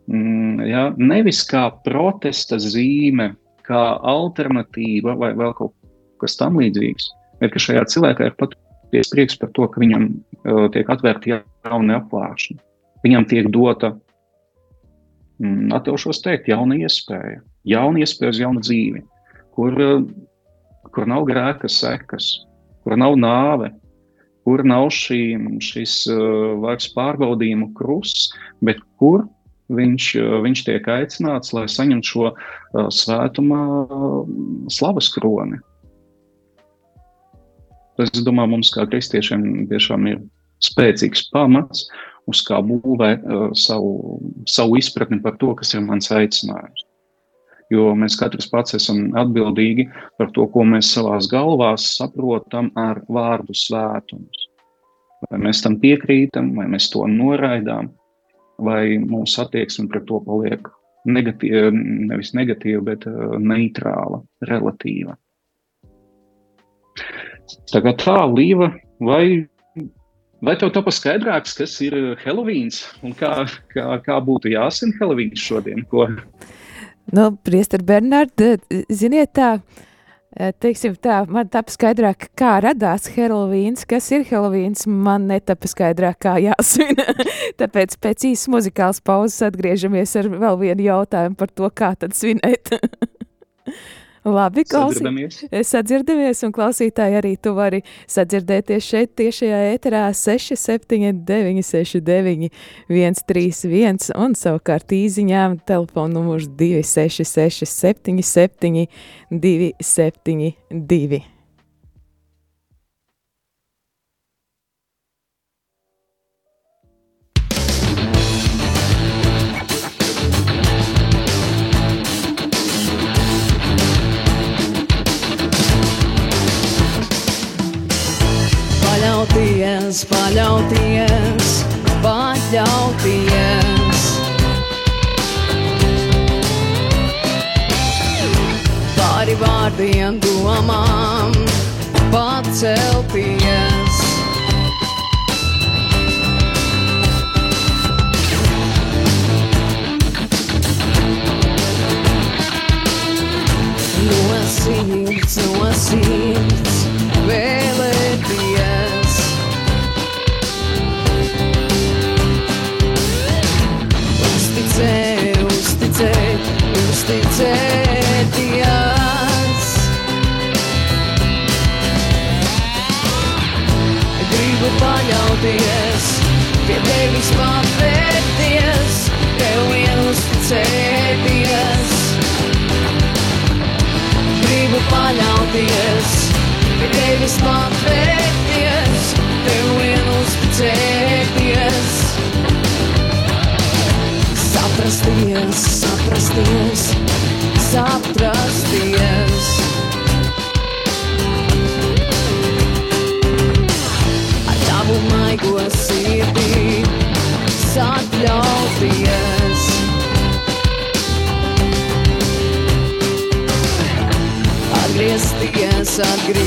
mm, ja, nevis kā protesta zīme kā alternatīva vai vēl kaut kas tam līdzīgs, bet ka šajā cilvēkā ir patiesi prieks par to, ka viņam uh, tiek atvērta jauna apvāršana. Viņam tiek dota, mm, atļaušos teikt, jauna iespēja, jauna iespēja uz jaunu dzīvi, kur, uh, kur nav grēka sekas, kur nav nāve, kur nav šī, šis uh, vairs pārbaudījumu krusts, bet kur viņš, viņš tiek aicināts, lai saņemtu šo uh, svētumā uh, slavas kroni. Es domāju, mums kā kristiešiem tiešām ir spēcīgs pamats, uz kā būvēt uh, savu, savu izpratni par to, kas ir mans aicinājums. Jo mēs katrs pats esam atbildīgi par to, ko mēs savā galvās saprotam ar vārdu svētums. Vai mēs tam piekrītam, vai mēs to noraidām, vai mūsu attieksme pret to paliek negatīva, nevis negatīva, bet uh, neitrāla, relatīva. Tā kā tā, Līva, vai, vai tev tā paskaidrāks, kas ir Helovīns un kā, kā, kā būtu jāsina Helovīns šodien? Ko? Nu, Priester Bernard, ziniet tā, Eh, teiksim tā, man tapa skaidrāk, kā radās Helovīns, kas ir Helovīns, man netapa skaidrāk, kā jāsvin. Tāpēc pēc īsas muzikālas pauzes atgriežamies ar vēl vienu jautājumu par to, kā tad svinēt. Labi, klausīties. Sadzirdamies, un klausītāji arī tu vari sadzirdēties šeit tiešajā ēterā 679, 69, 131 un savukārt īziņām telefonu numurs 266, 77, 272. Paļauties, paļauties, paļauties. Pāri vārdiem, domām, pacelties. No sirds, no sirds, paļauties, pie tevis patvērties, tev vien uzticēties. Gribu paļauties, pie tevis patvērties, tev vien uzticēties saprasties, saprasties, saprasties. sangria.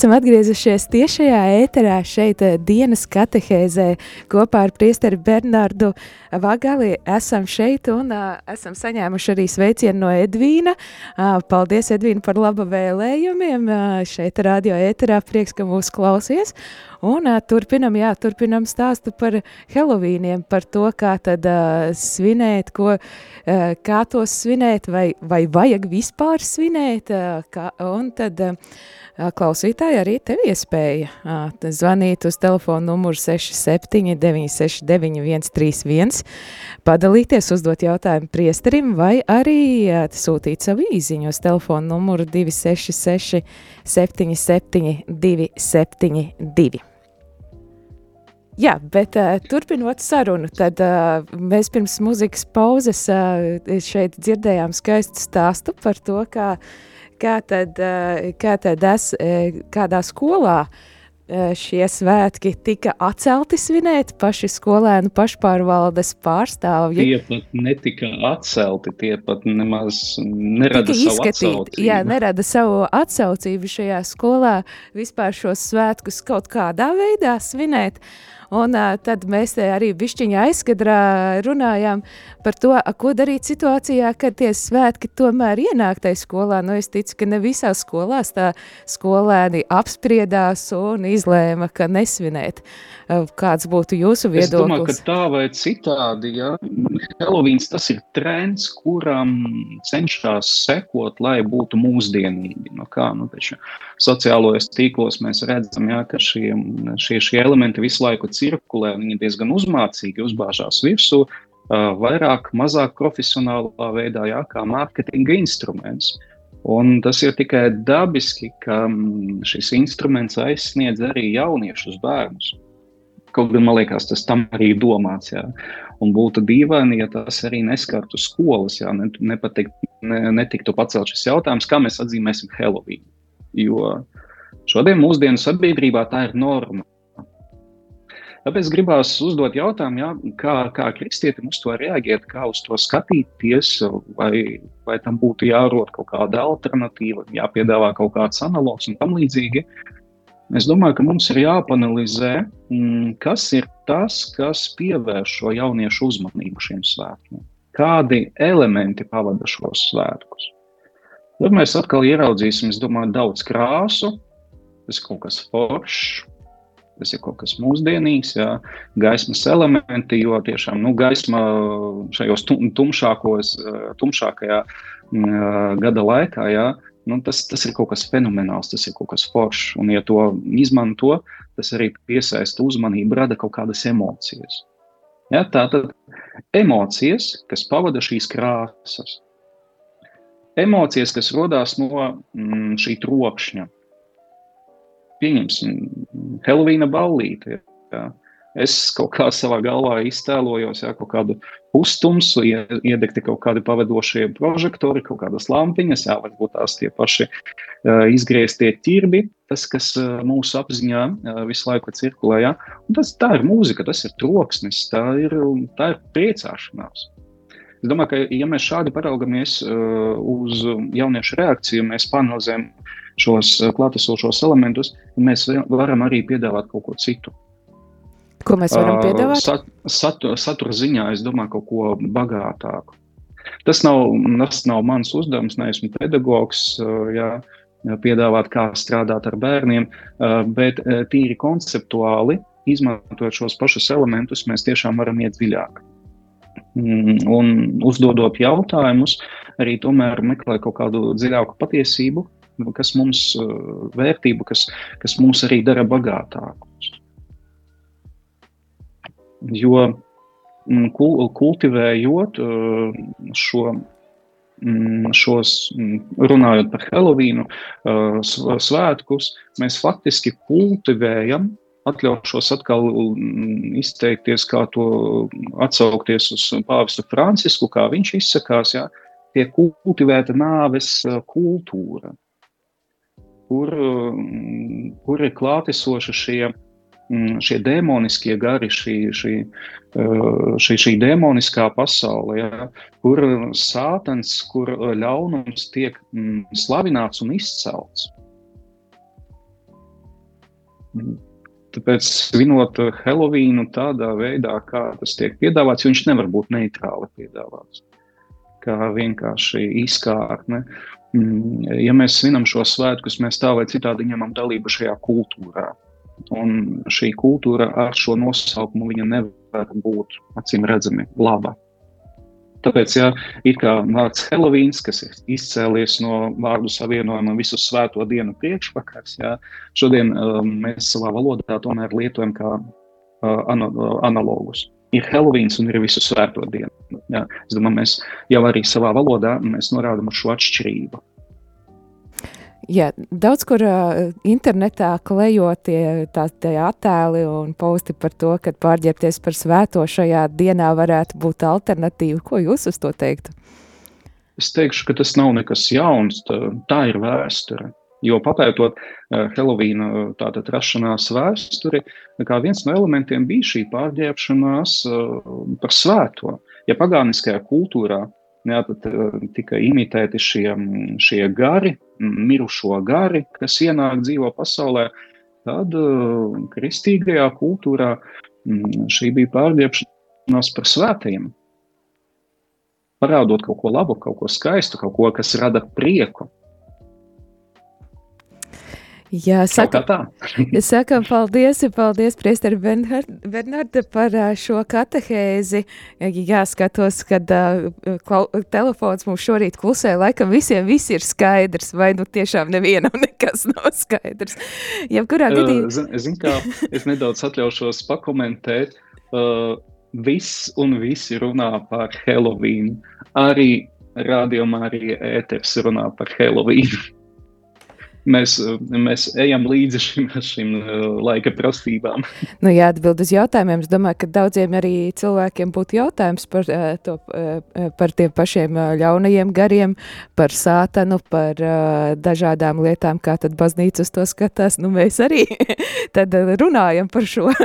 Esam atgriezušies tiešajā ēterā šeit eh, dienas katehēzē kopā ar priesteri Bernardu Vagali. Esam šeit un uh, esam saņēmuši arī sveicienu no Edvīna. Uh, paldies, Edvīna, par laba vēlējumiem. Uh, šeit radio ēterā prieks, ka mūs klausies. Un uh, turpinam, jā, turpinam stāstu par Helovīniem, par to, kā tad uh, svinēt, ko, uh, kā tos svinēt, vai, vai vajag vispār svinēt. Uh, kā, un tad uh, Klausītāji arī tev iespēja zvanīt uz telefonu numuru 67 969 131, padalīties, uzdot jautājumu priesterim vai arī sūtīt savu īziņu uz telefonu numuru 266 77 272. Jā, bet uh, turpinot sarunu, tad uh, mēs pirms muzikas pauzes uh, šeit dzirdējām skaistu stāstu par to, kā uh, kā tad, eh, kā tad es, eh, kādā skolā eh, šie svētki tika atcelti svinēt paši skolēnu pašpārvaldes pārstāvji. Tie pat netika atcelti, tie pat nemaz nerada tika savu atsaucību. Jā, nerada savu atsaucību šajā skolā vispār šos svētkus kaut kādā veidā svinēt. Uh, Un tad mēs arī bišķiņā aizskadrā runājām par to, ko darīt situācijā, kad tie svētki tomēr ienāk tai skolā. Nu, es ticu, ka ne visās skolās tā skolēni apspriedās un izlēma, ka nesvinēt. Uh, kāds būtu jūsu viedoklis? Es domāju, ka tā vai citādi, ja Helovīns tas ir trends, kuram cenšas sekot, lai būtu mūsdienīgi. Nu, kā, nu, taču, sociālajos tīklos mēs redzam, ja, ka šie, šie, šie elementi visu laiku cirkulē, viņi diezgan uzmācīgi uzbāžās virsū, vairāk, mazāk profesionālā veidā, jā, kā mārketinga instruments. Un tas ir tikai dabiski, ka šis instruments aizsniedz arī jauniešus, bērnus. Kaut gan man liekas, tas tam arī domāts. Jā. Un būtu dīvaini, ja tas arī neskartu skolas, ja nepatik, ne, netiktu pacelt šis jautājums, kā mēs atzīmēsim Halloween. Jo šodien mūsdienu sabiedrībā tā ir norma. Tāpēc gribās uzdot jautājumu, jā, kā, kā kristietim uz to reaģēt, kā uz to skatīties, vai, vai tam būtu jārod kaut kāda alternatīva, jāpiedāvā kaut kāds analogs un tam līdzīgi. Es domāju, ka mums ir jāpanalizē, mm, kas ir tas, kas pievērš šo jauniešu uzmanību šiem svētkiem. Kādi elementi pavada šos svētkus? Tad mēs atkal ieraudzīsim, es domāju, daudz krāsu, tas ir kaut kas foršs, Tas ir kaut kas mūsdienīgs, jā, gaismas elementi, jo tiešām nu, gaisma šajos tumšākos, tumšākajā gada laikā, jā, nu, tas, tas ir kaut kas fenomenāls, tas ir kaut kas foršs. Un, ja to izmanto, tas arī piesaista uzmanību, rada kaut kādas emocijas. Ja, tā tad emocijas, kas pavada šīs krāsas, emocijas, kas radās no mm, šī trokšņa, pieņemsim, Helovīna ballīti. Jā. Es kaut kā savā galvā iztēlojos, ja kaut kādu pustumsu, iedegti kaut kādi pavadošie prožektori, kaut kādas lampiņas, jā, varbūt tās tie paši uh, izgrieztie ķirbi, tas, kas uh, mūsu apziņā uh, visu laiku cirkulē. Ja? Un tas, tā ir mūzika, tas ir troksnis, tā ir, tā ir priecāšanās. Es domāju, ka, ja mēs šādi paraugamies uh, uz jauniešu reakciju, mēs panalizējam šos klātesošos elementus, mēs varam arī piedāvāt kaut ko citu. Ko mēs varam piedāvāt? Sat, satura, satura ziņā, es domāju, kaut ko bagātāku. Tas nav, tas nav mans uzdevums, neesmu pedagogs, jā, piedāvāt, kā strādāt ar bērniem, bet tīri konceptuāli, izmantojot šos pašus elementus, mēs tiešām varam iet dziļāk. Mm, un uzdodot jautājumus, arī tomēr meklēt kaut kādu dziļāku patiesību, kas mums vērtību, kas, kas mūs arī dara bagātākus. Jo mm, kultivējot eh, šo, mm, šos, mm, runājot par Helovīnu, eh, svētkus, mēs faktiski kultivējam atļaušos atkal izteikties, kā to atsaukties uz pāvestu Francisku, kā viņš izsakās, jā, tiek kultivēta nāves kultūra kur, kur ir klātesoši šie, mm, šie demoniskie gari, šī, šī, eh, šī, šī demoniskā pasaule, ja, kur sātans, kur ļaunums tiek mm, slavināts un izcelts. Tāpēc svinot Helovīnu tādā veidā, kā tas tiek piedāvāts, viņš nevar būt neitrāli piedāvāts. Kā vienkārši izkārne. Mm, ja mēs svinam šo svētkus, mēs tā vai citādi ņemam dalību šajā kultūrā. Un šī kultūra ar šo nosaukumu nevar būt acīm redzami laba. Tāpēc, ja ir kā vārds Helovīns, kas ir izcēlies no vārdu savienojuma visu svēto dienu priekšvakars, ja, šodien um, mēs savā valodā tomēr lietojam kā uh, uh, analogus. Ir Helovīns un ir visu svēto dienu. Ja. Es domāju, mēs jau arī savā valodā norādām šo atšķirību. Jā, daudz kur uh, internetā klejot tie, tā, tie attēli un posti par to, ka pārģērbties par svēto šajā dienā varētu būt alternatīva. Ko jūs uz to teiktu? Es teikšu, ka tas nav nekas jauns, tā, tā ir vēsture. Jo papētot Helovīna tātad rašanās vēsturi, kā viens no elementiem bija šī pārģērbšanās par svēto. Ja pagāniskajā kultūrā jā, tad, uh, tika imitēti šie, šie gari, mirušo gari, kas ienāk dzīvo pasaulē, tad uh, kristīgajā kultūrā šī bija pārdiepšanās par svētajiem. Parādot kaut ko labu, kaut ko skaistu, kaut ko, kas rada prieku. Jā, saka, sakam paldies, paldies, priesteri Bernarda, par šo katehēzi. Jāskatos, kad klau, telefons mums šorīt klusē, laikam visiem viss ir skaidrs, vai nu tiešām nevienam nekas nav skaidrs. Jebkurā gadījumā. Uh, Zin, kā, es nedaudz atļaušos pakomentēt. Uh, viss un visi runā par Halloween. Arī rādījumā arī ēters runā par Halloween mēs, mēs ejam līdzi šim, šim uh, laika prasībām. Nu, jā, atbild uz jautājumiem. Es domāju, ka daudziem arī cilvēkiem būtu jautājums par, uh, to, uh, par tiem pašiem ļaunajiem gariem, par sātanu, par dažādām lietām, kā tad baznīca uz to skatās. Nu, mēs arī tad runājam par šo.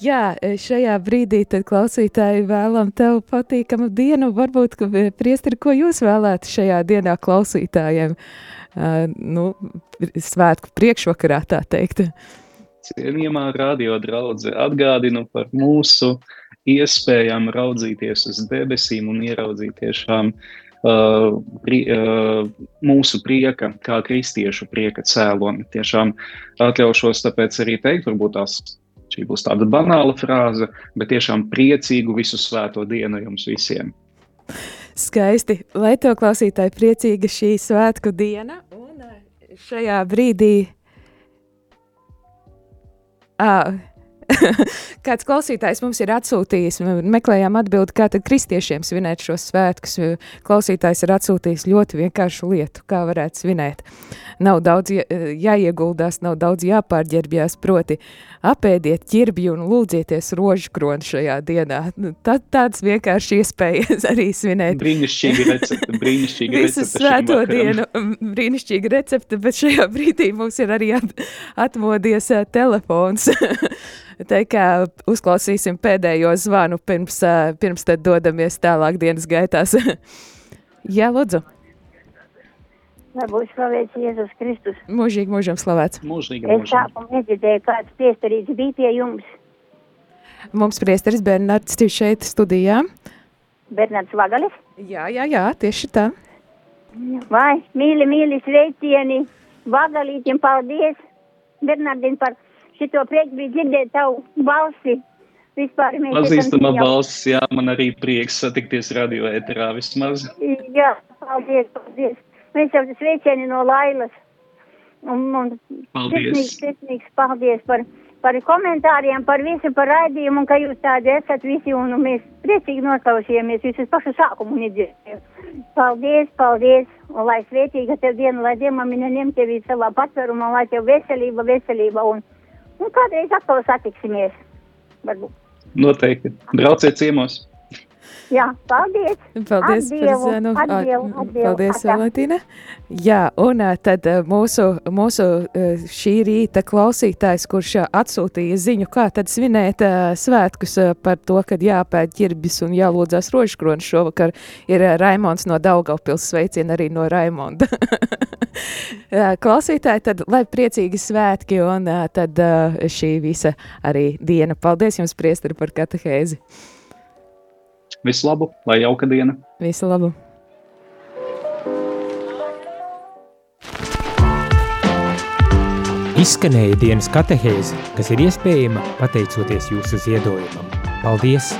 Jā, šajā brīdī tad klausītāji vēlam tev patīkamu dienu. Varbūt, ka priesteri, ko jūs vēlētu šajā dienā klausītājiem? Uh, nu, svētku priekšvakarā, tā teikt. Cienījamā radio draudzē atgādinu par mūsu iespējām raudzīties uz debesīm un ieraudzīt tiešām uh, pri, uh, mūsu prieka, kā kristiešu prieka cēloni. Tiešām atļaušos tāpēc arī teikt, varbūt tās šī būs tāda banāla frāze, bet tiešām priecīgu visu svēto dienu jums visiem. Skaisti. Lai to klausītāji priecīga šī svētku diena. Un šajā brīdī. Ah, Kāds klausītājs mums ir atsūtījis, meklējām atbildi, kā tad kristiešiem svinēt šos svētkus. Klausītājs ir atsūtījis ļoti vienkāršu lietu, kā varētu svinēt. Nav daudz jāieguldās, nav daudz jāpārģerbjās, proti apēdiet ķirbju un lūdzieties rožu kroni šajā dienā. Nu, tad tāds vienkārši iespējas arī svinēt. Brīnišķīgi recepte, brīnišķīgi Visu recepte. svēto dienu, brīnišķīgi recepte, bet šajā brīdī mums ir arī at, atmodies uh, telefons. Tā kā uzklausīsim pēdējo zvanu pirms, pirms tad dodamies tālāk dienas gaitās. Jā, lūdzu. Lai būtu slavēts Jēzus Kristus. Mūžīgi mūžam slavēts. Mūžīgi, Es mūžīgi. sākumu nedzirdēju, kāds piestarīts bija pie jums. Mums priesteris Bernards ir šeit studijā. Bernards Vagalis. Jā, jā, jā, tieši tā. Vai, mīļi, mīļi sveicieni. Vagalītiem paldies. Bernardin par šito priekšu bija dzirdēt tavu balsi. Vispār mēs jau- balss, jā, man arī prieks satikties radio ēterā vismaz. Jā, paldies, paldies. Mēs jau sveicieni no Lailas. Un, un Paldies. sirsnīgs, sirsnīgs paldies par, par komentāriem, par visu, par raidījumu, un ka jūs tādi esat visi, un, un mēs priecīgi noklausījāmies visus pašu sākumu nedzirdējām. Paldies, paldies, un lai svētīga tev diena, lai diemamina ņem tevi savā patvērumā, lai tev veselība, veselība, un, un kādreiz atkal satiksimies. Varbūt. Noteikti. Brauciet ciemos. Jā, paldies. Paldies Atdievu, par atdievu. Paldies. Valentīna. Jā, un tad mūsu, mūsu šī rīta klausītājs, kurš atsūtīja ziņu, kā tad svinēt svētkus par to, kad jāpēd ķirbis un jālūdzās rožkronis šovakar, ir ā, Raimons no Daugavpils sveicien arī no Raimonda. Klausītāji, tad lai priecīgi svētki un tad šī visa arī diena. Paldies jums, priesteri, par katehēzi. Visu labu, lai jauka diena! Visu labu! Izskanēja dienas katehēze, kas ir iespējama pateicoties jūsu ziedojumam. Paldies!